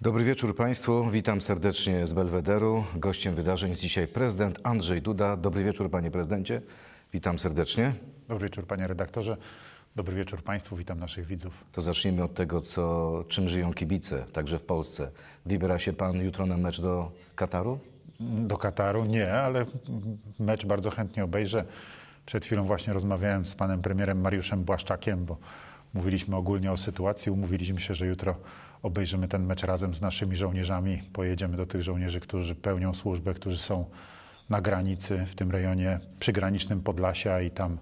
Dobry wieczór Państwu, witam serdecznie z Belwederu. Gościem wydarzeń jest dzisiaj prezydent Andrzej Duda. Dobry wieczór Panie Prezydencie, witam serdecznie. Dobry wieczór panie redaktorze. Dobry wieczór państwu, witam naszych widzów. To zacznijmy od tego, co, czym żyją kibice, także w Polsce. Wybiera się Pan jutro na mecz do Kataru? Do Kataru nie, ale mecz bardzo chętnie obejrzę. Przed chwilą właśnie rozmawiałem z panem premierem Mariuszem Błaszczakiem, bo mówiliśmy ogólnie o sytuacji. Umówiliśmy się, że jutro obejrzymy ten mecz razem z naszymi żołnierzami. Pojedziemy do tych żołnierzy, którzy pełnią służbę, którzy są na granicy, w tym rejonie przygranicznym Podlasia i tam,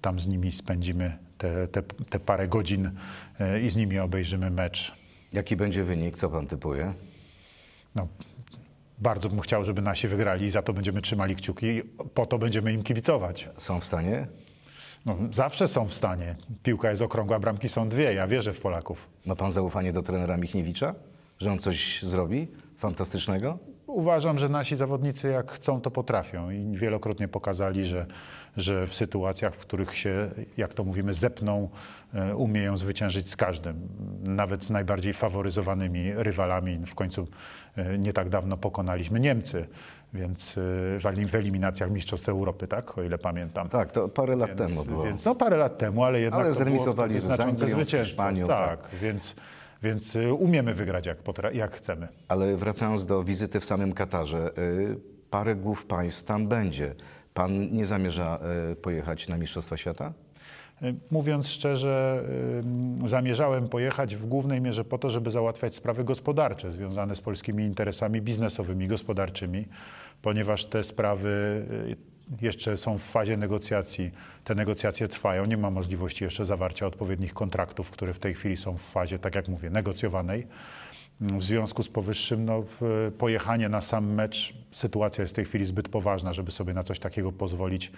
tam z nimi spędzimy te, te, te parę godzin e, i z nimi obejrzymy mecz. Jaki będzie wynik, co Pan typuje? No, bardzo bym chciał, żeby nasi wygrali i za to będziemy trzymali kciuki. Po to będziemy im kibicować. Są w stanie? No, zawsze są w stanie. Piłka jest okrągła, bramki są dwie. Ja wierzę w Polaków. Ma Pan zaufanie do trenera Michniewicza, że on coś zrobi fantastycznego? Uważam, że nasi zawodnicy jak chcą, to potrafią i wielokrotnie pokazali, że, że w sytuacjach, w których się, jak to mówimy, zepną, e, umieją zwyciężyć z każdym, nawet z najbardziej faworyzowanymi rywalami. W końcu e, nie tak dawno pokonaliśmy Niemcy, więc e, w elim- w eliminacjach Mistrzostw Europy, tak, o ile pamiętam. Tak, to parę lat Więc, temu było. więc no parę lat temu, ale jednak Ale to było zremisowali z. Hiszpanią, Tak, więc, więc y, umiemy wygrać jak, jak chcemy. Ale wracając do wizyty w samym Katarze, y, parę głów państw tam będzie. Pan nie zamierza y, pojechać na Mistrzostwa Świata? Y, Mówiąc szczerze, y, zamierzałem pojechać w głównej mierze po to, żeby załatwiać sprawy gospodarcze związane z polskimi interesami biznesowymi, gospodarczymi, ponieważ te sprawy y, jeszcze są w fazie negocjacji. Te negocjacje trwają. Nie ma możliwości jeszcze zawarcia odpowiednich kontraktów, które w tej chwili są w fazie, tak jak mówię, negocjowanej. W związku z powyższym no, pojechanie na sam mecz, sytuacja jest w tej chwili zbyt poważna, żeby sobie na coś takiego pozwolić,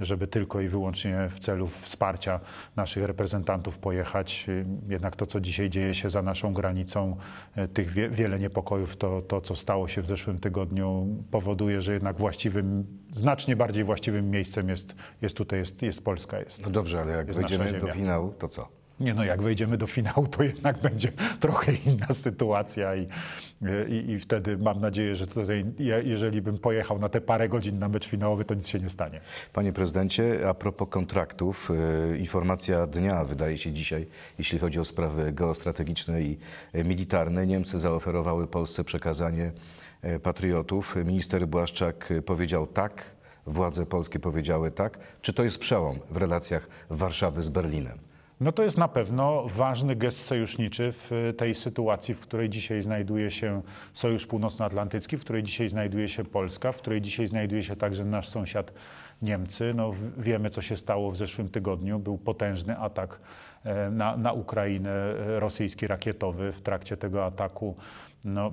żeby tylko i wyłącznie w celu wsparcia naszych reprezentantów pojechać. Jednak to, co dzisiaj dzieje się za naszą granicą, y, tych wie, wiele niepokojów, to, to, co stało się w zeszłym tygodniu, powoduje, że jednak właściwym, znacznie bardziej właściwym miejscem jest, jest tutaj, jest, jest Polska. Jest. No dobrze, ale jak wejdziemy do finału, to co? Nie no, jak wejdziemy do finału, to jednak będzie trochę inna sytuacja i, i, i wtedy mam nadzieję, że tutaj, je- jeżeli bym pojechał na te parę godzin na mecz finałowy, to nic się nie stanie. Panie prezydencie, a propos kontraktów, y, informacja dnia wydaje się dzisiaj, jeśli chodzi o sprawy geostrategiczne i y, militarne. Niemcy zaoferowały Polsce przekazanie y, patriotów. Minister Błaszczak powiedział tak, władze polskie powiedziały tak. Czy to jest przełom w relacjach Warszawy z Berlinem? No to jest na pewno ważny gest sojuszniczy w tej sytuacji, w której dzisiaj znajduje się Sojusz Północnoatlantycki, w której dzisiaj znajduje się Polska, w której dzisiaj znajduje się także nasz sąsiad Niemcy. No, wiemy, co się stało w zeszłym tygodniu. Był potężny atak e, na, na Ukrainę, e, rosyjski rakietowy. W trakcie tego ataku no,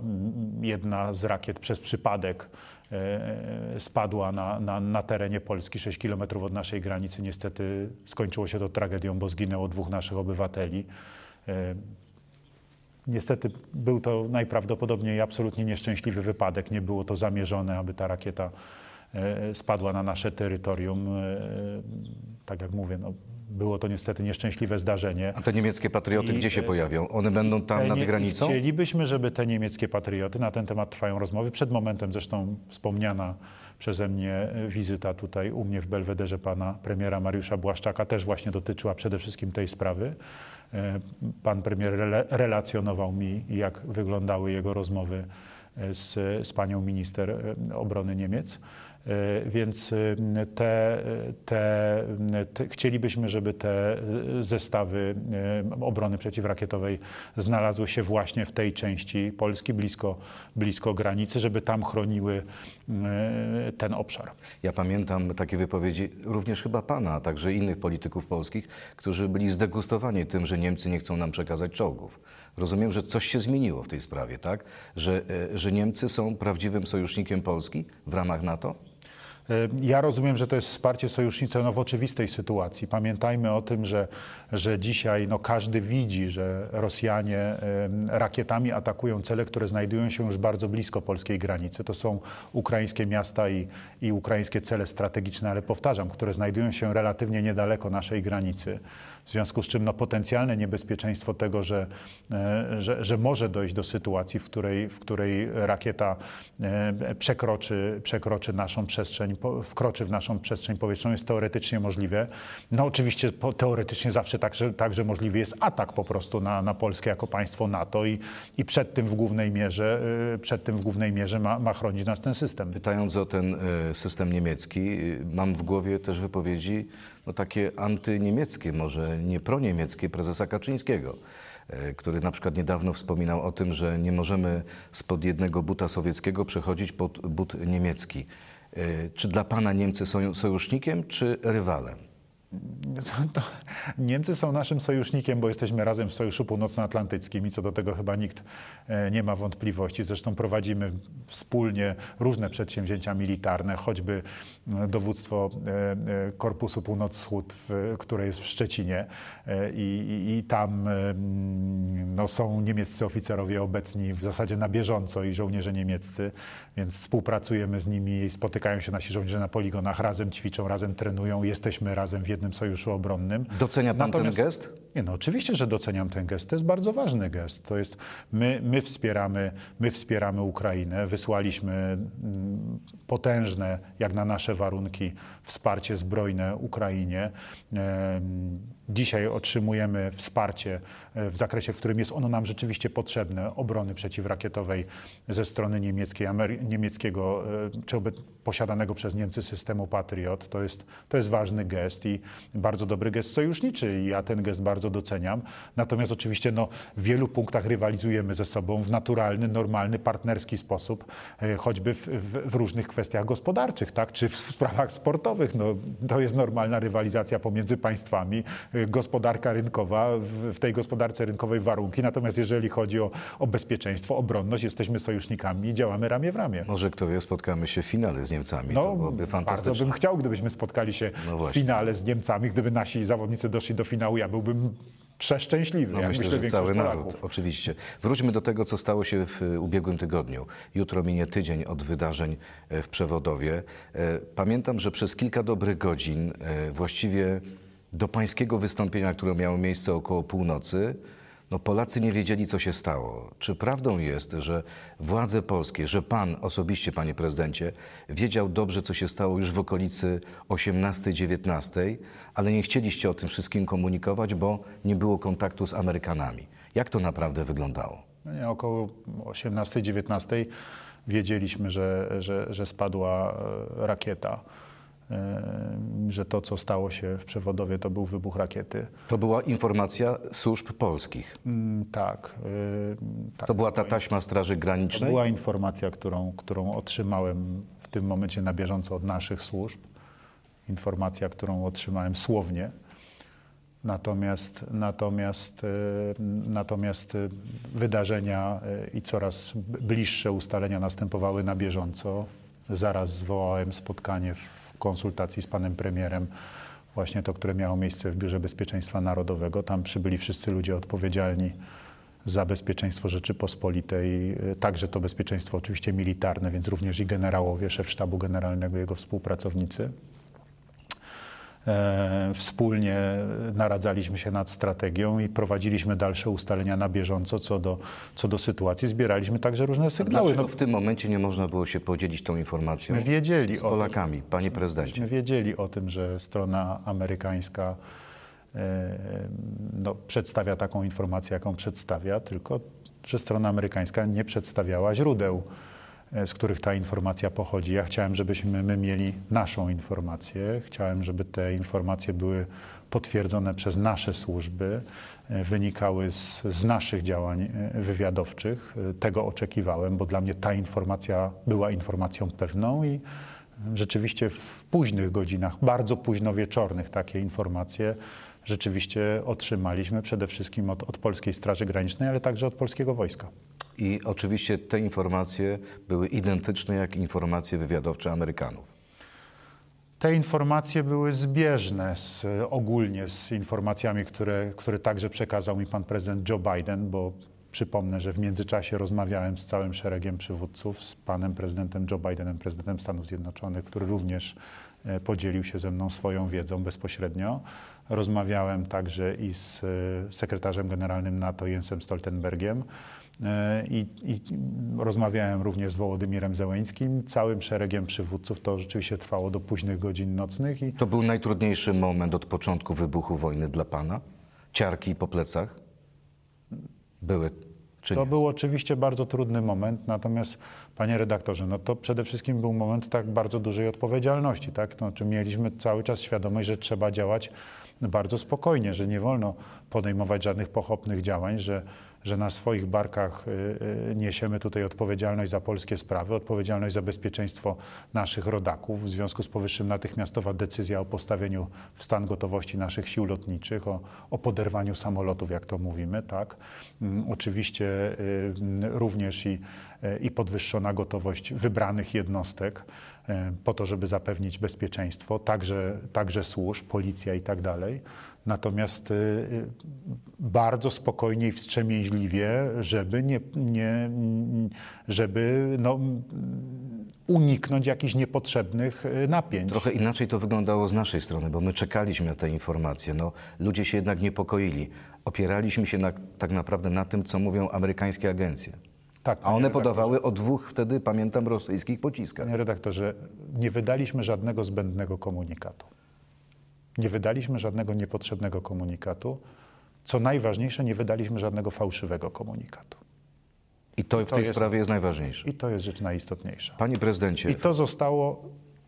jedna z rakiet przez przypadek e, spadła na, na, na terenie Polski, 6 kilometrów od naszej granicy. Niestety skończyło się to tragedią, bo zginęło dwóch naszych obywateli. Niestety był to najprawdopodobniej absolutnie nieszczęśliwy wypadek. Nie było to zamierzone, aby ta rakieta spadła na nasze terytorium. E, Tak jak mówię, no, było to niestety nieszczęśliwe zdarzenie. A te niemieckie patrioty I, gdzie się pojawią? One będą tam Te nad nie- granicą? Chcielibyśmy, żeby te niemieckie patrioty, na ten temat trwają rozmowy. Przed momentem zresztą wspomniana przeze mnie wizyta tutaj u mnie w Belwederze pana premiera Mariusza Błaszczaka też właśnie dotyczyła przede wszystkim tej sprawy. E, Pan premier relacjonował mi, jak wyglądały jego rozmowy e, z, z panią minister e, obrony Niemiec. E, Więc e, te, te, te, chcielibyśmy, żeby te e, zestawy obrony przeciwrakietowej znalazły się właśnie w tej części Polski, blisko, blisko granicy, żeby tam chroniły ten obszar. Ja pamiętam takie wypowiedzi również chyba pana, a także innych polityków polskich, którzy byli zdegustowani tym, że Niemcy nie chcą nam przekazać czołgów. Rozumiem, że coś się zmieniło w tej sprawie, tak? Że, że Niemcy są prawdziwym sojusznikiem Polski w ramach NATO? Ja rozumiem, że to jest wsparcie sojusznicze no, w oczywistej sytuacji. Pamiętajmy o tym, że, że dzisiaj no, każdy widzi, że Rosjanie rakietami atakują cele, które znajdują się już bardzo blisko polskiej granicy. To są ukraińskie miasta i, i ukraińskie cele strategiczne, ale powtarzam, które znajdują się relatywnie niedaleko naszej granicy. W związku z czym no, potencjalne niebezpieczeństwo tego, że, e, że, że może dojść do sytuacji, w której, w której rakieta e, przekroczy, przekroczy naszą przestrzeń, wkroczy w naszą przestrzeń powietrzną, jest teoretycznie możliwe. No oczywiście teoretycznie zawsze także, także możliwy jest atak po prostu na, na Polskę jako państwo NATO i, i przed tym w głównej mierze, e, przed tym w głównej mierze ma, ma chronić nas ten system. Pytając o ten system niemiecki, mam w głowie też wypowiedzi no, takie antyniemieckie, może nie proniemieckie prezesa Kaczyńskiego, e, który na przykład niedawno wspominał o tym, że nie możemy spod jednego buta sowieckiego przechodzić pod but niemiecki. E, Czy dla pana Niemcy są sojusznikiem, czy rywalem? To Niemcy są naszym sojusznikiem, bo jesteśmy razem w Sojuszu Północnoatlantyckim i co do tego chyba nikt e, nie ma wątpliwości. Zresztą prowadzimy wspólnie różne przedsięwzięcia militarne, choćby dowództwo e, e, Korpusu Północ-Wschód, które jest w Szczecinie E, i, i, i tam mm, no, są niemieccy oficerowie obecni w zasadzie na bieżąco i żołnierze niemieccy, więc współpracujemy z nimi, spotykają się nasi żołnierze na poligonach, razem ćwiczą, razem trenują, jesteśmy razem w jednym sojuszu obronnym. Docenia pan Natomiast- ten gest? Nie, no oczywiście, że doceniam ten gest. To jest bardzo ważny gest. To jest, my, my, wspieramy, my wspieramy Ukrainę. Wysłaliśmy mm, potężne, jak na nasze warunki, wsparcie zbrojne Ukrainie. Dzisiaj otrzymujemy wsparcie e, w zakresie, w którym jest ono nam rzeczywiście potrzebne, obrony przeciwrakietowej ze strony niemieckiej, niemieckiego, e, czy posiadanego przez Niemcy systemu Patriot. To jest, to jest ważny gest i bardzo dobry gest sojuszniczy i ja ten gest bardzo doceniam. Natomiast oczywiście no, w wielu punktach rywalizujemy ze sobą w naturalny, normalny, partnerski sposób, e, choćby w, w, w różnych kwestiach gospodarczych, tak? czy w sprawach sportowych. No, to jest normalna rywalizacja pomiędzy państwami, gospodarka rynkowa, w, tej gospodarce rynkowej warunki. Natomiast jeżeli chodzi o, o bezpieczeństwo, obronność, jesteśmy sojusznikami i działamy ramię w ramię. Może kto wie, spotkamy się w finale z Niemcami. to No, byłoby bardzo fantastyczne. bym chciał, gdybyśmy spotkali się No w finale z Niemcami, gdyby nasi zawodnicy doszli do finału. Ja byłbym przeszczęśliwy. No jak myślę, myślę, że cały Polaków. naród, oczywiście. Wróćmy do tego, co stało się w ubiegłym tygodniu. Jutro minie tydzień od wydarzeń e, w Przewodowie. E, Pamiętam, że przez kilka dobrych godzin, e, właściwie do pańskiego wystąpienia, które miało miejsce około północy, no Polacy nie wiedzieli, co się stało. Czy prawdą jest, że władze polskie, że pan osobiście, panie prezydencie, wiedział dobrze, co się stało już w okolicy 18-19, ale nie chcieliście o tym wszystkim komunikować, bo nie było kontaktu z Amerykanami. Jak to naprawdę wyglądało? No nie, około 18-19 wiedzieliśmy, że, że, że spadła e, rakieta. Że to, co stało się w przewodowie, to był wybuch rakiety. To była informacja służb polskich. Mm, Tak. tak. To była ta taśma Straży To Granicznej. była informacja, którą, którą otrzymałem w tym momencie na bieżąco od naszych służb. Informacja, którą otrzymałem słownie. Natomiast, natomiast, e, natomiast e, wydarzenia e, i coraz bliższe ustalenia następowały na bieżąco. Zaraz zwołałem spotkanie w konsultacji z panem premierem, właśnie to, które miało miejsce w Biurze Bezpieczeństwa Narodowego. Tam przybyli wszyscy ludzie odpowiedzialni za bezpieczeństwo Rzeczypospolitej, y, także to bezpieczeństwo oczywiście militarne, więc również i generałowie, szef sztabu generalnego, jego współpracownicy. E, Wspólnie naradzaliśmy się nad strategią i prowadziliśmy dalsze ustalenia na bieżąco co do, co do sytuacji. Zbieraliśmy także różne sygnały. Dlaczego No, w tym momencie nie można było się podzielić tą informacją my wiedzieli z tym, Polakami, panie prezydencie? Myśmy wiedzieli o tym, że strona amerykańska e, no, przedstawia taką informację, jaką przedstawia, tylko że strona amerykańska nie przedstawiała źródeł, z których ta informacja pochodzi. Ja chciałem, żebyśmy my mieli naszą informację. Chciałem, żeby te informacje były potwierdzone przez nasze służby, e, wynikały z, z naszych działań e, wywiadowczych. E, Tego oczekiwałem, bo dla mnie ta informacja była informacją pewną i Rzeczywiście w późnych godzinach, bardzo późno wieczornych takie informacje rzeczywiście otrzymaliśmy przede wszystkim od, od Polskiej Straży Granicznej, ale także od polskiego wojska. I oczywiście te informacje były identyczne jak informacje wywiadowcze Amerykanów. Te informacje były zbieżne z, ogólnie z informacjami, które, które także przekazał mi pan prezydent Joe Biden, bo przypomnę, że w międzyczasie rozmawiałem z całym szeregiem przywódców, z panem prezydentem Joe Bidenem, prezydentem Stanów Zjednoczonych, który również e, podzielił się ze mną swoją wiedzą bezpośrednio. Rozmawiałem także i z e, sekretarzem generalnym NATO Jensem Stoltenbergiem. E, I, I rozmawiałem również z Wołodymirem Zełeńskim, całym szeregiem przywódców. To rzeczywiście trwało do późnych godzin nocnych i To był najtrudniejszy moment od początku wybuchu wojny dla pana? Ciarki po plecach? Były, to nie? był oczywiście bardzo trudny moment, natomiast panie redaktorze, no to przede wszystkim był moment tak bardzo dużej odpowiedzialności, tak? No, czy mieliśmy cały czas świadomość, że trzeba działać bardzo spokojnie, że nie wolno podejmować żadnych pochopnych działań, że, że na swoich barkach y, y, niesiemy tutaj odpowiedzialność za polskie sprawy, odpowiedzialność za bezpieczeństwo naszych rodaków. W związku z powyższym natychmiastowa decyzja o postawieniu w stan gotowości naszych sił lotniczych, o, o poderwaniu samolotów, jak to mówimy, tak. Mm, Oczywiście y, również i, i podwyższona gotowość wybranych jednostek po to, żeby zapewnić bezpieczeństwo, także, także służb, policja i tak dalej. Natomiast y, y, bardzo spokojnie i wstrzemięźliwie, żeby, nie, nie, żeby no, uniknąć jakichś niepotrzebnych y, napięć. Trochę inaczej to wyglądało z naszej strony, bo my czekaliśmy na te informacje. No, ludzie się jednak niepokoili. Opieraliśmy się na, tak naprawdę na tym, co mówią amerykańskie agencje. Tak, A one podawały o dwóch wtedy, pamiętam, rosyjskich pociskach. Panie redaktorze, nie wydaliśmy żadnego zbędnego komunikatu. Nie wydaliśmy żadnego niepotrzebnego komunikatu. Co najważniejsze, nie wydaliśmy żadnego fałszywego komunikatu. I to w to tej jest- sprawie jest najważniejsze. I to jest rzecz najistotniejsza. Panie prezydencie, I to zostało,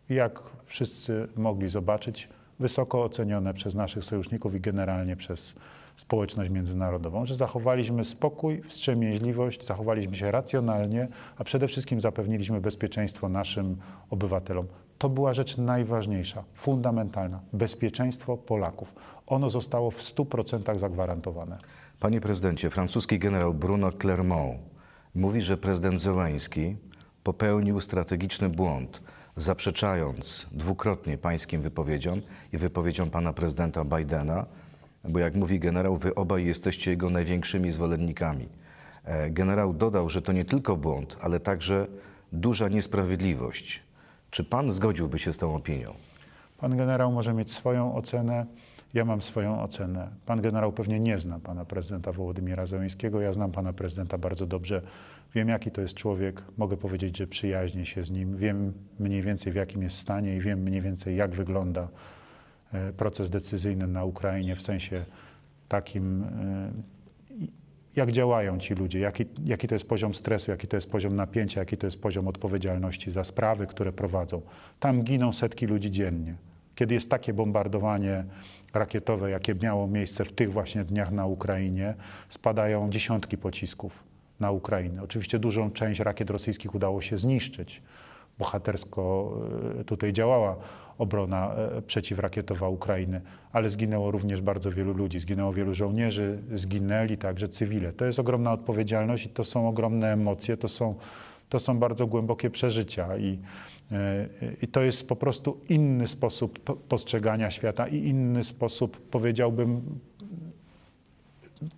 jak wszyscy mogli zobaczyć, wysoko ocenione przez naszych sojuszników i generalnie przez społeczność międzynarodową, że zachowaliśmy spokój, wstrzemięźliwość, zachowaliśmy się racjonalnie, a przede wszystkim zapewniliśmy bezpieczeństwo naszym obywatelom. To była rzecz najważniejsza, fundamentalna bezpieczeństwo Polaków. Ono zostało w 100% zagwarantowane. Panie prezydencie, francuski generał Bruno Clermont mówi, że prezydent Zełański popełnił strategiczny błąd, zaprzeczając dwukrotnie pańskim wypowiedziom i wypowiedziom pana prezydenta Bidena, bo jak mówi generał, wy obaj jesteście jego największymi zwolennikami. E, Generał dodał, że to nie tylko błąd, ale także duża niesprawiedliwość. Czy pan zgodziłby się z tą opinią? Pan generał może mieć swoją ocenę, ja mam swoją ocenę. Pan generał pewnie nie zna pana prezydenta Wołodymira Zełenskiego. Ja znam pana prezydenta bardzo dobrze. Wiem, jaki to jest człowiek. Mogę powiedzieć, że przyjaźnię się z nim. Wiem mniej więcej, w jakim jest stanie i wiem mniej więcej, jak wygląda e, proces decyzyjny na Ukrainie w sensie takim, e, jak działają ci ludzie, jaki, jaki to jest poziom stresu, jaki to jest poziom napięcia, jaki to jest poziom odpowiedzialności za sprawy, które prowadzą. Tam giną setki ludzi dziennie. Kiedy jest takie bombardowanie rakietowe, jakie miało miejsce w tych właśnie dniach na Ukrainie, spadają dziesiątki pocisków na Ukrainę. Oczywiście dużą część rakiet rosyjskich udało się zniszczyć. Bohatersko e, tutaj działała obrona e, przeciwrakietowa Ukrainy, ale zginęło również bardzo wielu ludzi. Zginęło wielu żołnierzy, zginęli także cywile. To jest ogromna odpowiedzialność i to są ogromne emocje, to są, to są bardzo głębokie przeżycia i, e, i to jest po prostu inny sposób po- postrzegania świata i inny sposób, powiedziałbym,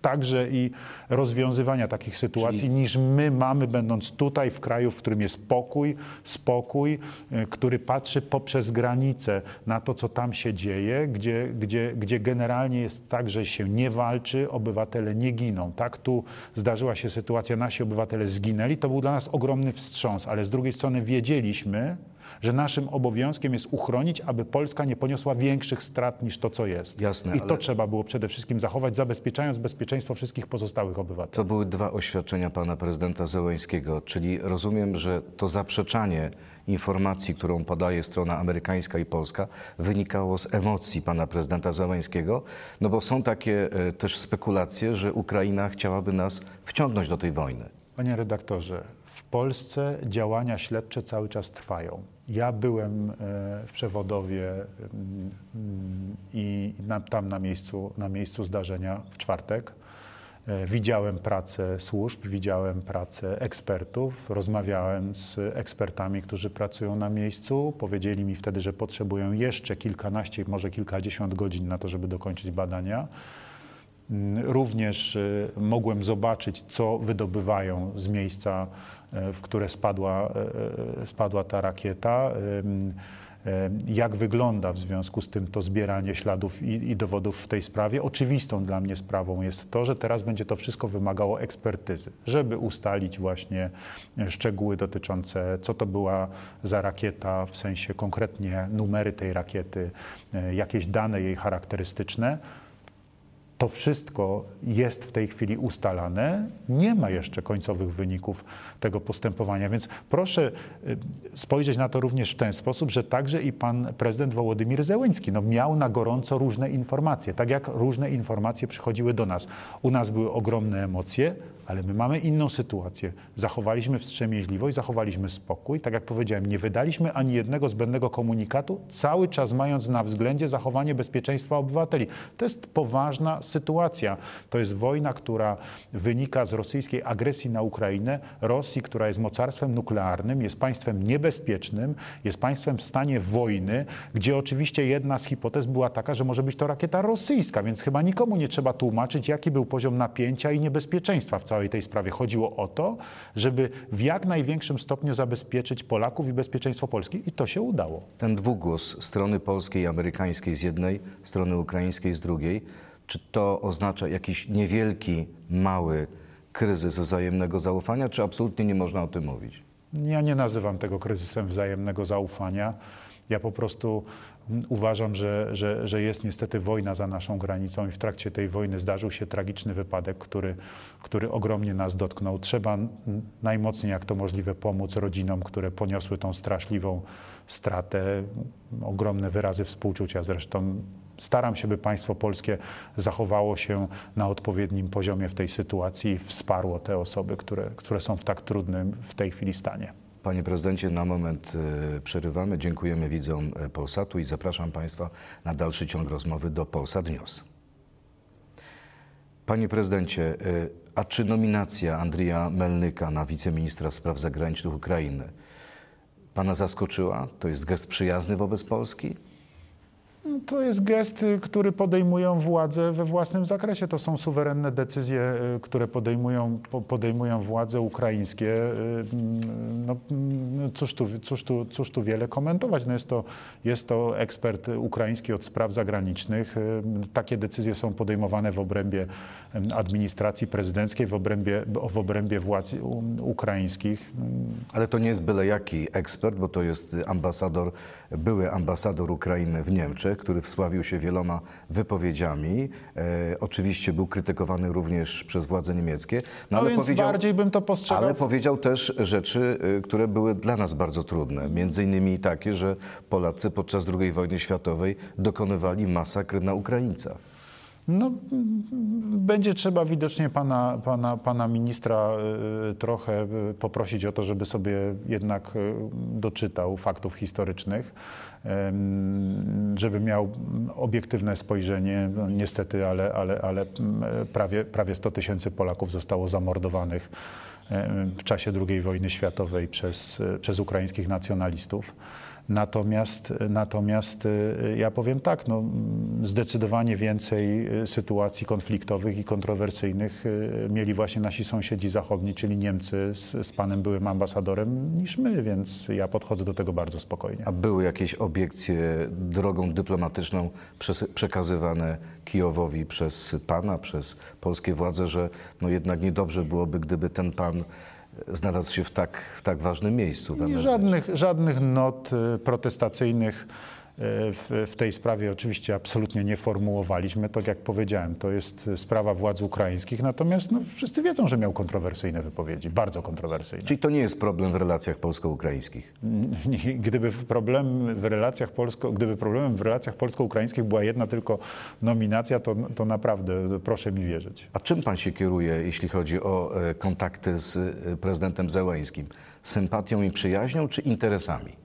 także i rozwiązywania takich sytuacji, Czyli- niż my mamy, będąc tutaj w kraju, w którym jest pokój, spokój, y, który patrzy poprzez granice na to, co tam się dzieje, gdzie, gdzie, gdzie generalnie jest tak, że się nie walczy, obywatele nie giną. Tak, tu zdarzyła się sytuacja, nasi obywatele zginęli, to był dla nas ogromny wstrząs, ale z drugiej strony wiedzieliśmy, że naszym obowiązkiem jest uchronić, aby Polska nie poniosła większych strat niż to, co jest. Jasne, I to ale- trzeba było przede wszystkim zachować, zabezpieczając bezpieczeństwo wszystkich pozostałych obywateli. To były dwa oświadczenia pana prezydenta Zełańskiego, czyli rozumiem, że to zaprzeczanie informacji, którą podaje strona amerykańska i polska, wynikało z emocji pana prezydenta Zełańskiego, no bo są takie e, też spekulacje, że Ukraina chciałaby nas wciągnąć do tej wojny. Panie redaktorze, w Polsce działania śledcze cały czas trwają. Ja byłem e, w Przewodowie mm, i tam na miejscu, na miejscu zdarzenia w czwartek. E, Widziałem pracę służb, widziałem pracę ekspertów, rozmawiałem z ekspertami, którzy pracują na miejscu. Powiedzieli mi wtedy, że potrzebują jeszcze kilkanaście, może kilkadziesiąt godzin na to, żeby dokończyć badania. Również y, mogłem zobaczyć, co wydobywają z miejsca, e, w które spadła, e, e, spadła ta rakieta. Jak wygląda w związku z tym to zbieranie śladów i, i dowodów w tej sprawie? Oczywistą dla mnie sprawą jest to, że teraz będzie to wszystko wymagało ekspertyzy, żeby ustalić właśnie szczegóły dotyczące, co to była za rakieta, w sensie konkretnie numery tej rakiety, jakieś dane jej charakterystyczne. To wszystko jest w tej chwili ustalane. Nie ma jeszcze końcowych wyników tego postępowania, więc proszę y, spojrzeć na to również w ten sposób, że także i pan prezydent Wołodymir Zełenski no, miał na gorąco różne informacje, tak jak różne informacje przychodziły do nas. U nas były ogromne emocje, ale my mamy inną sytuację. Zachowaliśmy wstrzemięźliwość, zachowaliśmy spokój. Tak jak powiedziałem, nie wydaliśmy ani jednego zbędnego komunikatu, cały czas mając na względzie zachowanie bezpieczeństwa obywateli. To jest poważna sytuacja. To jest wojna, która wynika z rosyjskiej agresji na Ukrainę. Rosji, która jest mocarstwem nuklearnym, jest państwem niebezpiecznym, jest państwem w stanie wojny, gdzie oczywiście jedna z hipotez była taka, że może być to rakieta rosyjska, więc chyba nikomu nie trzeba tłumaczyć, jaki był poziom napięcia i niebezpieczeństwa w całej tej sprawie. Chodziło o to, żeby w jak największym stopniu zabezpieczyć Polaków i bezpieczeństwo Polski i to się udało. Ten dwugłos strony polskiej i amerykańskiej z jednej, strony ukraińskiej z drugiej, czy to oznacza jakiś niewielki, mały kryzys wzajemnego zaufania, czy absolutnie nie można o tym mówić? Ja nie nazywam tego kryzysem wzajemnego zaufania. Ja po prostu uważam, że, że, że jest niestety wojna za naszą granicą i w trakcie tej wojny zdarzył się tragiczny wypadek, który, który ogromnie nas dotknął. Trzeba najmocniej jak to możliwe pomóc rodzinom, które poniosły tą straszliwą stratę. Ogromne wyrazy współczucia zresztą. Staram się, by państwo polskie zachowało się na odpowiednim poziomie w tej sytuacji i wsparło te osoby, które, które są w tak trudnym w tej chwili stanie. Panie prezydencie, na moment e, przerywamy. Dziękujemy widzom e, Polsatu i zapraszam Państwa na dalszy ciąg rozmowy do Polsat News. Panie prezydencie, e, a czy nominacja Andrija Melnyka na wiceministra spraw zagranicznych Ukrainy Pana zaskoczyła? To jest gest przyjazny wobec Polski? No, To jest gest, y, który podejmują władze we własnym zakresie. To są suwerenne decyzje, y, które podejmują, po- podejmują władze ukraińskie. Y, mm, No, mm, cóż, tu, cóż, tu, cóż tu wiele komentować. No jest, to, jest to ekspert ukraiński od spraw zagranicznych. Takie decyzje są podejmowane w obrębie administracji prezydenckiej, w obrębie, w obrębie władz ukraińskich. Ale to nie jest byle jaki ekspert, bo to jest ambasador, były ambasador Ukrainy w Niemczech, który wsławił się wieloma wypowiedziami. E, oczywiście był krytykowany również przez władze niemieckie. No, więc bardziej bym to postrzegał Ale powiedział też rzeczy, y, które były dla nas bardzo trudne. Między innymi takie, że Polacy podczas II wojny światowej dokonywali masakr na Ukraińcach. No, będzie trzeba widocznie pana, pana, pana ministra y, trochę y, poprosić o to, żeby sobie jednak y, doczytał faktów historycznych, żeby miał obiektywne spojrzenie. No, niestety, ale, ale, ale m, prawie, prawie 100 tysięcy Polaków zostało zamordowanych w czasie II wojny światowej przez, przez ukraińskich nacjonalistów. Natomiast, natomiast y, ja powiem tak, no, zdecydowanie więcej y, sytuacji konfliktowych i kontrowersyjnych y, mieli właśnie nasi sąsiedzi zachodni, czyli Niemcy z, z panem byłym ambasadorem niż my, więc ja podchodzę do tego bardzo spokojnie. A były jakieś obiekcje drogą dyplomatyczną przekazywane Kijowowi przez pana, przez polskie władze, że no jednak niedobrze byłoby, gdyby ten pan znalazł się w tak, w tak ważnym miejscu MSZ. żadnych, żadnych not y, protestacyjnych w, w tej sprawie oczywiście absolutnie nie formułowaliśmy. Tak jak powiedziałem, to jest y, sprawa władz ukraińskich, natomiast no, wszyscy wiedzą, że miał kontrowersyjne wypowiedzi, bardzo kontrowersyjne. Czyli to nie jest problem w relacjach polsko-ukraińskich. Gdyby problem w relacjach polsko, gdyby problemem w relacjach polsko-ukraińskich była jedna tylko nominacja, to, to naprawdę proszę mi wierzyć. A czym pan się kieruje, jeśli chodzi o e, kontakty z e, prezydentem Zełańskim? Sympatią i przyjaźnią, czy interesami?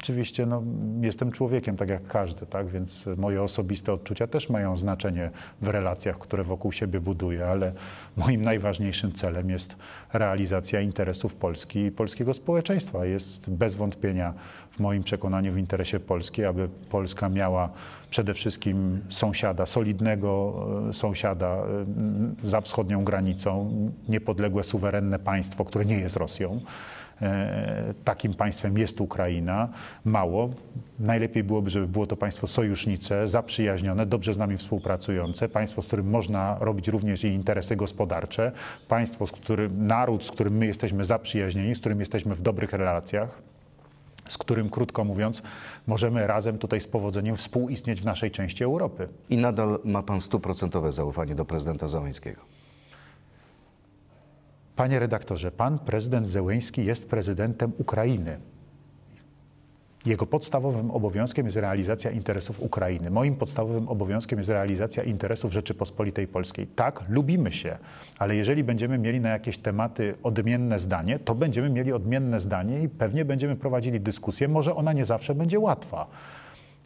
Oczywiście no, jestem człowiekiem, tak jak każdy, tak? więc moje osobiste odczucia też mają znaczenie w relacjach, które wokół siebie buduję, ale moim najważniejszym celem jest realizacja interesów Polski i polskiego społeczeństwa. Jest bez wątpienia w moim przekonaniu w interesie Polski, aby Polska miała przede wszystkim sąsiada, solidnego e, sąsiada e, za wschodnią granicą, niepodległe, suwerenne państwo, które nie jest Rosją. E, Takim państwem jest Ukraina. Mało. Najlepiej byłoby, żeby było to państwo sojusznicze, zaprzyjaźnione, dobrze z nami współpracujące, państwo, z którym można robić również i interesy gospodarcze, państwo, z którym, naród, z którym my jesteśmy zaprzyjaźnieni, z którym jesteśmy w dobrych relacjach z którym, krótko mówiąc, możemy razem tutaj z powodzeniem współistnieć w naszej części Europy. I nadal ma pan stuprocentowe zaufanie do prezydenta Załęskiego. Panie redaktorze, pan prezydent Zełęński jest prezydentem Ukrainy. Jego podstawowym obowiązkiem jest realizacja interesów Ukrainy. Moim podstawowym obowiązkiem jest realizacja interesów Rzeczypospolitej Polskiej. Tak, lubimy się, ale jeżeli będziemy mieli na jakieś tematy odmienne zdanie, to będziemy mieli odmienne zdanie i pewnie będziemy prowadzili dyskusję. Może ona nie zawsze będzie łatwa.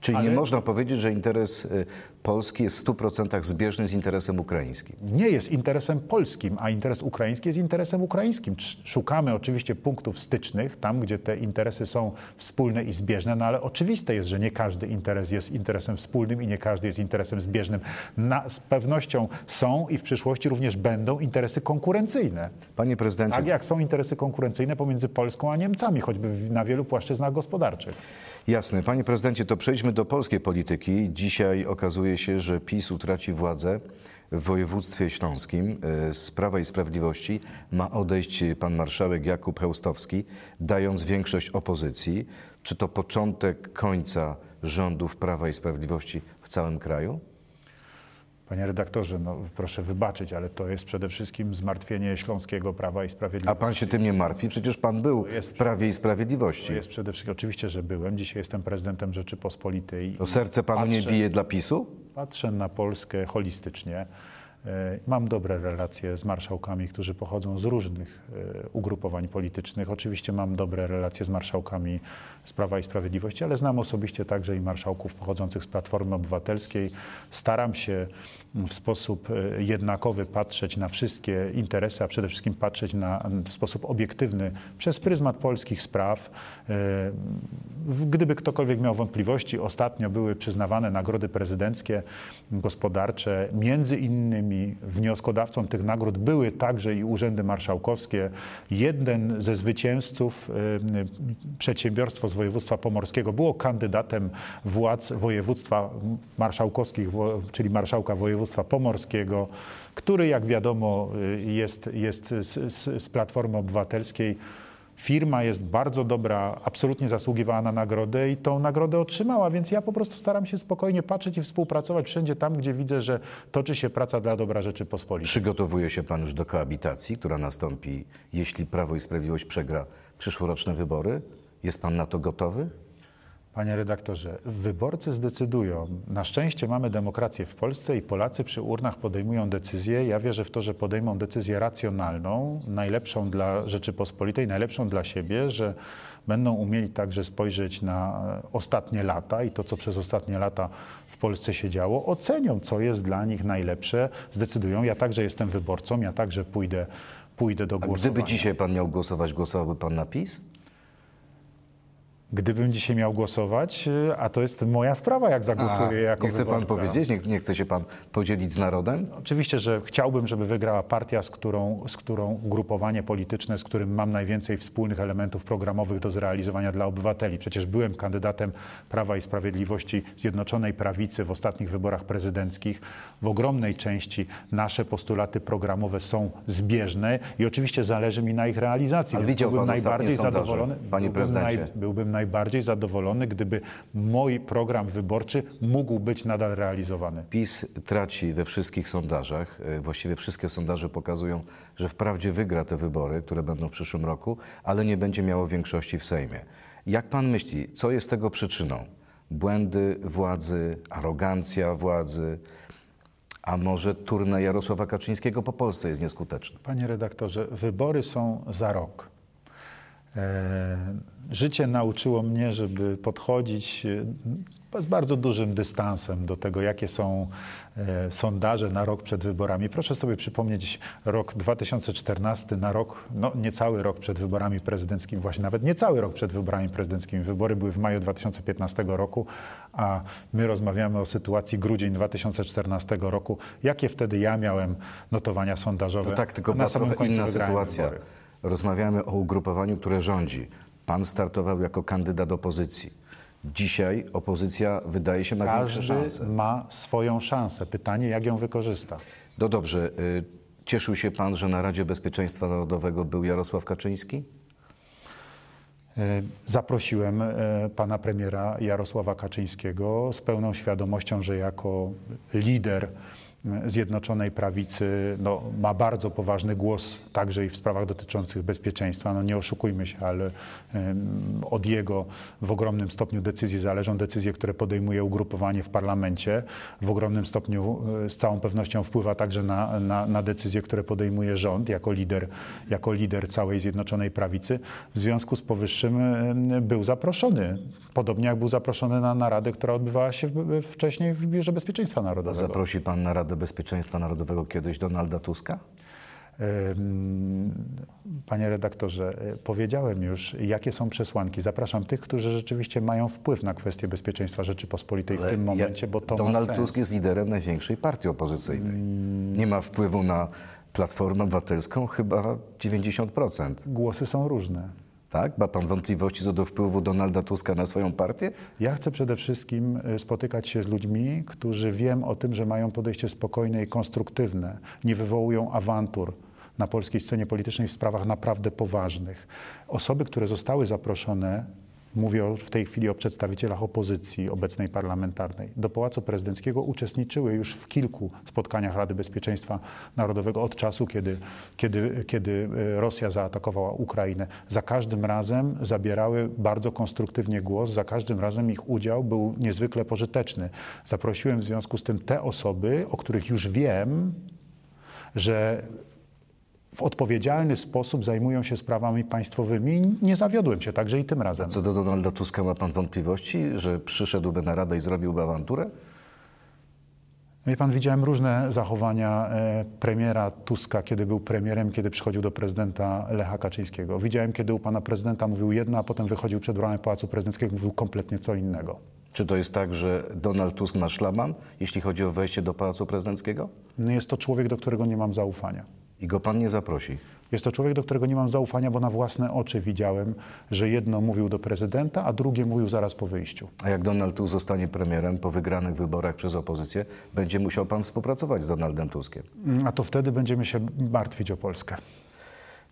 Czyli Ale- nie można powiedzieć, że interes y, Polski jest w 100% zbieżny z interesem ukraińskim. nie jest interesem polskim, a interes ukraiński jest interesem ukraińskim. Szukamy oczywiście punktów stycznych, tam gdzie te interesy są wspólne i zbieżne, no ale oczywiste jest, że nie każdy interes jest interesem wspólnym i nie każdy jest interesem zbieżnym. Na, z pewnością są i w przyszłości również będą interesy konkurencyjne. Panie prezydencie, Tak jak są interesy konkurencyjne pomiędzy Polską a Niemcami, choćby na wielu płaszczyznach gospodarczych. Jasne. Panie prezydencie, to przejdźmy do polskiej polityki. Dzisiaj okazuje się, że PiS utraci władzę w województwie śląskim. E, Z Prawa i Sprawiedliwości ma odejść pan marszałek Jakub Heustowski, dając większość opozycji. Czy to początek końca rządów Prawa i Sprawiedliwości w całym kraju? Panie redaktorze, no proszę wybaczyć, ale to jest przede wszystkim zmartwienie śląskiego Prawa i A Sprawiedliwości. pan się tym nie martwi? Przecież pan był jest w Prawie i Sprawiedliwości. Jest przede wszystkim, oczywiście, że byłem. Dzisiaj jestem prezydentem Rzeczypospolitej. To serce panu nie Patrzę- bije dla PiSu? Patrzę na Polskę holistycznie. E, Mam dobre relacje z marszałkami, którzy pochodzą z różnych e, ugrupowań politycznych. Oczywiście mam dobre relacje z marszałkami z Prawa i Sprawiedliwości, ale znam osobiście także i marszałków pochodzących z Platformy Obywatelskiej. Staram się w sposób e, jednakowy patrzeć na wszystkie interesy, a przede wszystkim patrzeć na, w sposób obiektywny przez pryzmat polskich spraw. Gdyby ktokolwiek miał wątpliwości, ostatnio były przyznawane nagrody prezydenckie, gospodarcze. Między innymi wnioskodawcą tych nagród były także i urzędy marszałkowskie. Jeden ze zwycięzców, e, przedsiębiorstwo z województwa pomorskiego, było kandydatem władz województwa marszałkowskich, czyli marszałka województwa pomorskiego, który jak wiadomo y, jest, jest z, z, z Platformy Obywatelskiej. Firma jest bardzo dobra, absolutnie zasługiwała na nagrodę i tą nagrodę otrzymała, więc ja po prostu staram się spokojnie patrzeć i współpracować wszędzie tam, gdzie widzę, że toczy się praca dla dobra Rzeczypospolitej. Przygotowuje się pan już do koabitacji, która nastąpi, jeśli Prawo i Sprawiedliwość przegra przyszłoroczne wybory? Jest pan na to gotowy? Panie redaktorze, wyborcy zdecydują. Na szczęście mamy demokrację w Polsce i Polacy przy urnach podejmują decyzję. Ja wierzę w to, że podejmą decyzję racjonalną, najlepszą dla Rzeczypospolitej, najlepszą dla siebie, że będą umieli także spojrzeć na ostatnie lata i to, co przez ostatnie lata w Polsce się działo, ocenią, co jest dla nich najlepsze, zdecydują. Ja także jestem wyborcą, ja także pójdę, pójdę do A głosowania. gdyby dzisiaj pan miał głosować, głosowałby pan na PiS? Gdybym dzisiaj miał głosować, y, a to jest moja sprawa, jak zagłosuję jako nie chce pan wyborca. powiedzieć, nie, nie chce się pan podzielić z narodem? Oczywiście, że chciałbym, żeby wygrała partia, z którą, z którą ugrupowanie polityczne, z którym mam najwięcej wspólnych elementów programowych do zrealizowania dla obywateli. Przecież byłem kandydatem Prawa i Sprawiedliwości Zjednoczonej Prawicy w ostatnich wyborach prezydenckich. W ogromnej części nasze postulaty programowe są zbieżne i oczywiście zależy mi na ich realizacji. Ale widział byłbym pan ostatnie najbardziej sondaże, zadowolony. panie byłbym prezydencie. byłbym najbardziej zadowolony, gdyby mój program wyborczy mógł być nadal realizowany. PiS traci we wszystkich sondażach. E, Właściwie wszystkie sondaże pokazują, że wprawdzie wygra te wybory, które będą w przyszłym roku, ale nie będzie miało większości w Sejmie. Jak pan myśli, co jest tego przyczyną? Błędy władzy, arogancja władzy, a może turne Jarosława Kaczyńskiego po Polsce jest nieskuteczny? Panie redaktorze, wybory są za rok. E, Życie nauczyło mnie, żeby podchodzić e, z bardzo dużym dystansem do tego, jakie są e, sondaże na rok przed wyborami. Proszę sobie przypomnieć rok 2014 na rok, no niecały rok przed wyborami prezydenckimi, właśnie nawet niecały rok przed wyborami prezydenckimi. Wybory były w maju 2015 roku, a my rozmawiamy o sytuacji grudzień 2014 roku. Jakie wtedy ja miałem notowania sondażowe? No tak, tylko na samym końcu inna sytuacja. wybory. Rozmawiamy o ugrupowaniu, które rządzi. Pan startował jako kandydat opozycji. Dzisiaj opozycja wydaje się ma większe Każdy szanse. ma swoją szansę. Pytanie, jak ją wykorzysta. No dobrze, y, cieszył się pan, że na Radzie Bezpieczeństwa Narodowego był Jarosław Kaczyński? E, Zaprosiłem e, pana premiera Jarosława Kaczyńskiego z pełną świadomością, że jako lider Zjednoczonej Prawicy no, ma bardzo poważny głos także i w sprawach dotyczących bezpieczeństwa. No, nie oszukujmy się, ale od jego w ogromnym stopniu decyzji zależą decyzje, które podejmuje ugrupowanie w parlamencie. W ogromnym stopniu e, z całą pewnością wpływa także na, na, na decyzje, które podejmuje rząd jako lider, jako lider całej Zjednoczonej Prawicy. W związku z powyższym był zaproszony, podobnie jak był zaproszony na naradę, która odbywała się wcześniej w Biurze Bezpieczeństwa Narodowego. Zaprosi pan na Radę Bezpieczeństwa Narodowego kiedyś Donalda Tuska? Panie redaktorze, y, powiedziałem już, jakie są przesłanki. Zapraszam tych, którzy rzeczywiście mają wpływ na kwestię bezpieczeństwa Rzeczypospolitej w Ale tym ja- momencie, bo to Donald. Tusk jest liderem największej partii opozycyjnej. Nie ma wpływu na Platformę Obywatelską chyba 90%. Głosy są różne. Tak? Ma pan wątpliwości co do wpływu Donalda Tuska na swoją partię? Ja chcę przede wszystkim y, spotykać się z ludźmi, którzy wiem o tym, że mają podejście spokojne i konstruktywne, nie wywołują awantur na polskiej scenie politycznej w sprawach naprawdę poważnych. Osoby, które zostały zaproszone, mówię w tej chwili o przedstawicielach opozycji obecnej parlamentarnej, do Pałacu Prezydenckiego uczestniczyły już w kilku spotkaniach Rady Bezpieczeństwa Narodowego od czasu, kiedy, kiedy, kiedy y, Rosja zaatakowała Ukrainę. Za każdym razem zabierały bardzo konstruktywnie głos, za każdym razem ich udział był niezwykle pożyteczny. Zaprosiłem w związku z tym te osoby, o których już wiem, że w odpowiedzialny sposób zajmują się sprawami państwowymi. Nie zawiodłem się także i tym razem. Co do Donalda Tuska ma pan wątpliwości, że przyszedłby na Radę i zrobiłby awanturę? Wie pan, widziałem różne zachowania e, premiera Tuska, kiedy był premierem, kiedy przychodził do prezydenta Lecha Kaczyńskiego. Widziałem, kiedy u pana prezydenta mówił jedno, a potem wychodził przed bramę Pałacu Prezydenckiego i mówił kompletnie co innego. Czy to jest tak, że Donald Tusk ma szlaban, jeśli chodzi o wejście do Pałacu Prezydenckiego? No jest to człowiek, do którego nie mam zaufania. I go pan nie zaprosi? Jest to człowiek, do którego nie mam zaufania, bo na własne oczy widziałem, że jedno mówił do prezydenta, a drugie mówił zaraz po wyjściu. A jak Donald Tusk zostanie premierem po wygranych wyborach przez opozycję, będzie musiał pan współpracować z Donaldem Tuskiem. Mm, A to wtedy będziemy się martwić o Polskę.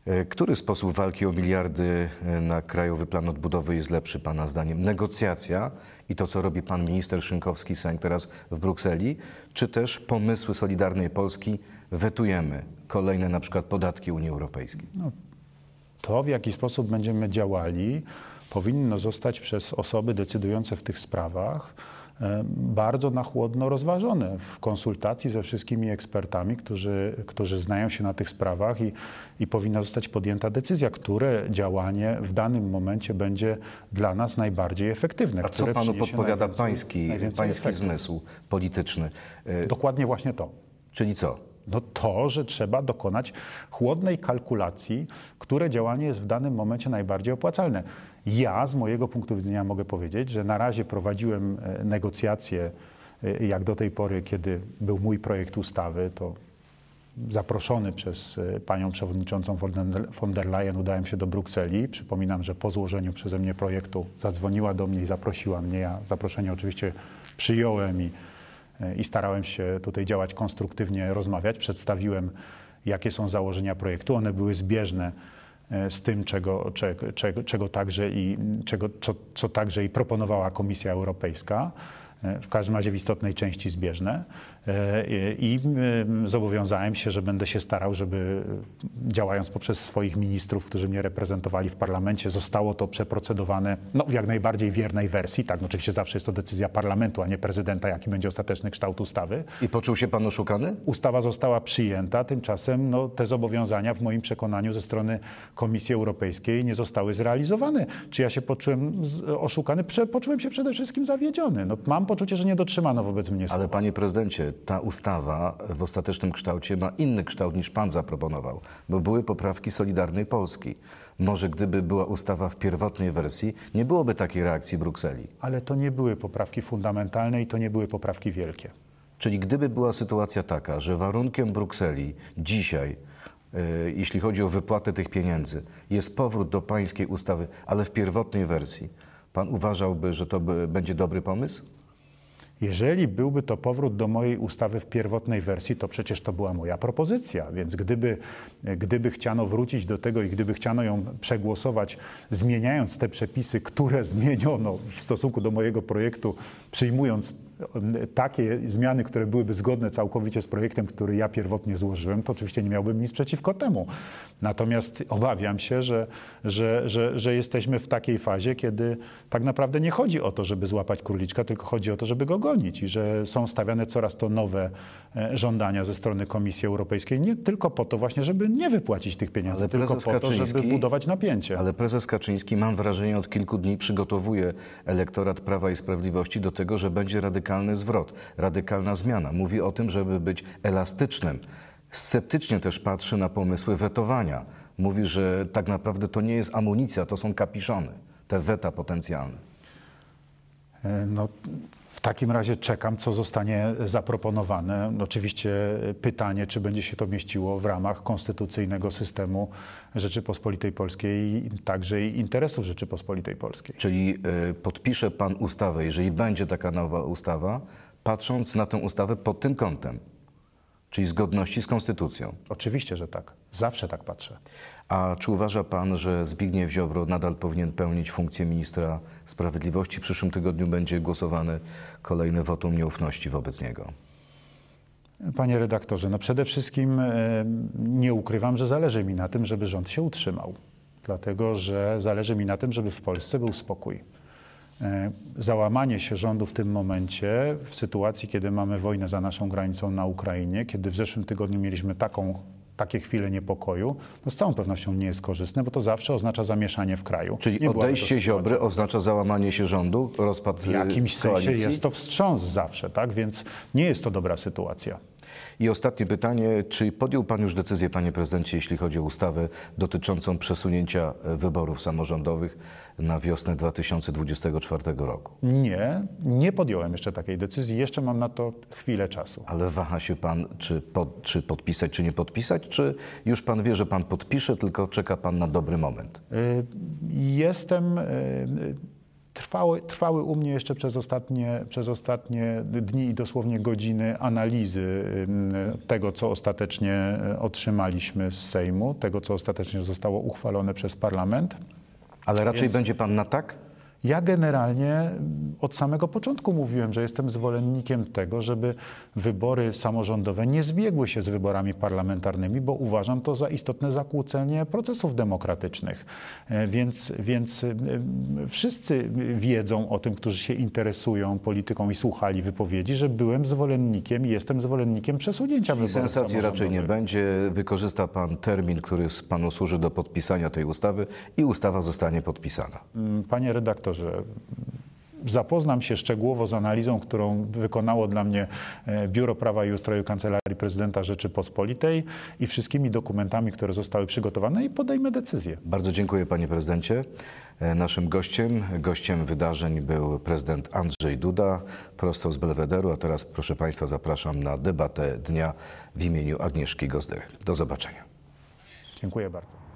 E, Który sposób walki o miliardy e, na Krajowy Plan Odbudowy jest lepszy Pana zdaniem? Negocjacja i to, co robi Pan minister Szynkowski-Sęk teraz w Brukseli, czy też pomysły Solidarnej Polski wetujemy kolejne na przykład podatki Unii Europejskiej? To, w jaki sposób będziemy działali, powinno zostać przez osoby decydujące w tych sprawach e, bardzo na chłodno rozważone w konsultacji ze wszystkimi ekspertami, którzy, którzy znają się na tych sprawach i, i powinna zostać podjęta decyzja, które działanie w danym momencie będzie dla nas najbardziej efektywne. A co Panu podpowiada najwięcej- pański, najwięcej pański zmysł polityczny? E, Dokładnie właśnie to. Czyli co? No to, że trzeba dokonać chłodnej kalkulacji, które działanie jest w danym momencie najbardziej opłacalne. Ja z mojego punktu widzenia mogę powiedzieć, że na razie prowadziłem e, negocjacje e, jak do tej pory, kiedy był mój projekt ustawy, to zaproszony przez e, panią przewodniczącą von der- Leyen udałem się do Brukseli. Przypominam, że po złożeniu przeze mnie projektu zadzwoniła do mnie i zaprosiła mnie. Ja zaproszenie oczywiście przyjąłem i, i starałem się tutaj działać konstruktywnie, rozmawiać. Przedstawiłem, jakie są założenia projektu. One były zbieżne e, z tym, czego, czego, czego, czego także i, czego, co, co także i proponowała Komisja Europejska. e, w każdym razie w istotnej części zbieżne. E, I zobowiązałem się, że będę się starał, żeby e, działając poprzez swoich ministrów, którzy mnie reprezentowali w parlamencie, zostało to przeprocedowane no, w jak najbardziej wiernej wersji. Tak, no, oczywiście zawsze jest to decyzja parlamentu, a nie prezydenta, jaki będzie ostateczny kształt ustawy. I poczuł się pan oszukany? Ustawa została przyjęta, tymczasem no, te zobowiązania w moim przekonaniu ze strony Komisji Europejskiej nie zostały zrealizowane. Czy ja się poczułem oszukany? Prze, poczułem się przede wszystkim zawiedziony. No, mam poczucie, że nie dotrzymano wobec mnie słowa. Ale panie prezydencie, ta ustawa w ostatecznym kształcie ma inny kształt niż pan zaproponował, bo były poprawki Solidarnej Polski. Może gdyby była ustawa w pierwotnej wersji, nie byłoby takiej reakcji Brukseli. Ale to nie były poprawki fundamentalne i to nie były poprawki wielkie. Czyli gdyby była sytuacja taka, że warunkiem Brukseli dzisiaj, e, jeśli chodzi o wypłatę tych pieniędzy, jest powrót do pańskiej ustawy, ale w pierwotnej wersji, pan uważałby, że to by, będzie dobry pomysł? Jeżeli byłby to powrót do mojej ustawy w pierwotnej wersji, to przecież to była moja propozycja. Więc gdyby, gdyby chciano wrócić do tego i gdyby chciano ją przegłosować, zmieniając te przepisy, które zmieniono w stosunku do mojego projektu, przyjmując takie zmiany, które byłyby zgodne całkowicie z projektem, który ja pierwotnie złożyłem, to oczywiście nie miałbym nic przeciwko temu. Natomiast obawiam się, że, że, że, że jesteśmy w takiej fazie, kiedy tak naprawdę nie chodzi o to, żeby złapać króliczka, tylko chodzi o to, żeby go gonić i że są stawiane coraz to nowe e, żądania ze strony Komisji Europejskiej, nie tylko po to właśnie, żeby nie wypłacić tych pieniędzy, Ale tylko po to, żeby budować napięcie. Ale prezes Kaczyński, mam wrażenie, od kilku dni przygotowuje elektorat Prawa i Sprawiedliwości do tego, że będzie radykalny zwrot, radykalna zmiana. Mówi o tym, żeby być elastycznym. Sceptycznie też patrzy na pomysły wetowania. Mówi, że tak naprawdę to nie jest amunicja, to są kapiszony, te weta potencjalne. E, No, w takim razie czekam, co zostanie zaproponowane. No, Oczywiście pytanie, czy będzie się to mieściło w ramach konstytucyjnego systemu Rzeczypospolitej Polskiej i także i interesów Rzeczypospolitej Polskiej. Czyli y, podpisze pan ustawę, jeżeli będzie taka nowa ustawa, patrząc na tę ustawę pod tym kątem, czyli zgodności z konstytucją. Oczywiście, że tak. Zawsze tak patrzę. A czy uważa pan, że Zbigniew Ziobro nadal powinien pełnić funkcję ministra sprawiedliwości? W przyszłym tygodniu będzie głosowane kolejne wotum nieufności wobec niego. Panie redaktorze, no przede wszystkim e, nie ukrywam, że zależy mi na tym, żeby rząd się utrzymał. Dlatego, że zależy mi na tym, żeby w Polsce był spokój. E, Załamanie się rządu w tym momencie, w sytuacji, kiedy mamy wojnę za naszą granicą na Ukrainie, kiedy w zeszłym tygodniu mieliśmy taką, takie chwile niepokoju, no z całą pewnością nie jest korzystne, bo to zawsze oznacza zamieszanie w kraju. Czyli Nie odejście Ziobry oznacza załamanie się rządu, rozpad W y, jakimś sensie koalicji? jest to wstrząs zawsze, tak? Więc nie jest to dobra sytuacja. I ostatnie pytanie, czy podjął pan już decyzję, panie prezydencie, jeśli chodzi o ustawę dotyczącą przesunięcia e, wyborów samorządowych na wiosnę 2024 roku? Nie, nie podjąłem jeszcze takiej decyzji. Jeszcze mam na to chwilę czasu. Ale waha się pan, czy, pod, czy podpisać, czy nie podpisać, czy już pan wie, że pan podpisze, tylko czeka pan na dobry moment? Y, Jestem. Trwały, trwały u mnie jeszcze przez ostatnie, przez ostatnie dni i dosłownie godziny analizy tego, co ostatecznie y, otrzymaliśmy z Sejmu, tego, co ostatecznie zostało uchwalone przez parlament. Ale raczej Więc- będzie pan na tak? Ja generalnie od samego początku mówiłem, że jestem zwolennikiem tego, żeby wybory samorządowe nie zbiegły się z wyborami parlamentarnymi, bo uważam to za istotne zakłócenie procesów demokratycznych. E, Więc, więc y, wszyscy wiedzą o tym, którzy się interesują polityką i słuchali wypowiedzi, że byłem zwolennikiem i jestem zwolennikiem przesunięcia Czyli wyborów sensacji raczej nie będzie. Wykorzysta pan termin, który panu służy do podpisania tej ustawy i ustawa zostanie podpisana. Mm, Panie redaktorze, zapoznam się szczegółowo z analizą, którą wykonało dla mnie e, Biuro Prawa i Ustroju Kancelarii Prezydenta Rzeczypospolitej i wszystkimi dokumentami, które zostały przygotowane i podejmę decyzję. Bardzo dziękuję panie prezydencie. E, Naszym gościem, gościem wydarzeń był prezydent Andrzej Duda, prosto z Belwederu, a teraz proszę państwa zapraszam na debatę dnia w imieniu Agnieszki Gozdyry. Do zobaczenia. Dziękuję bardzo.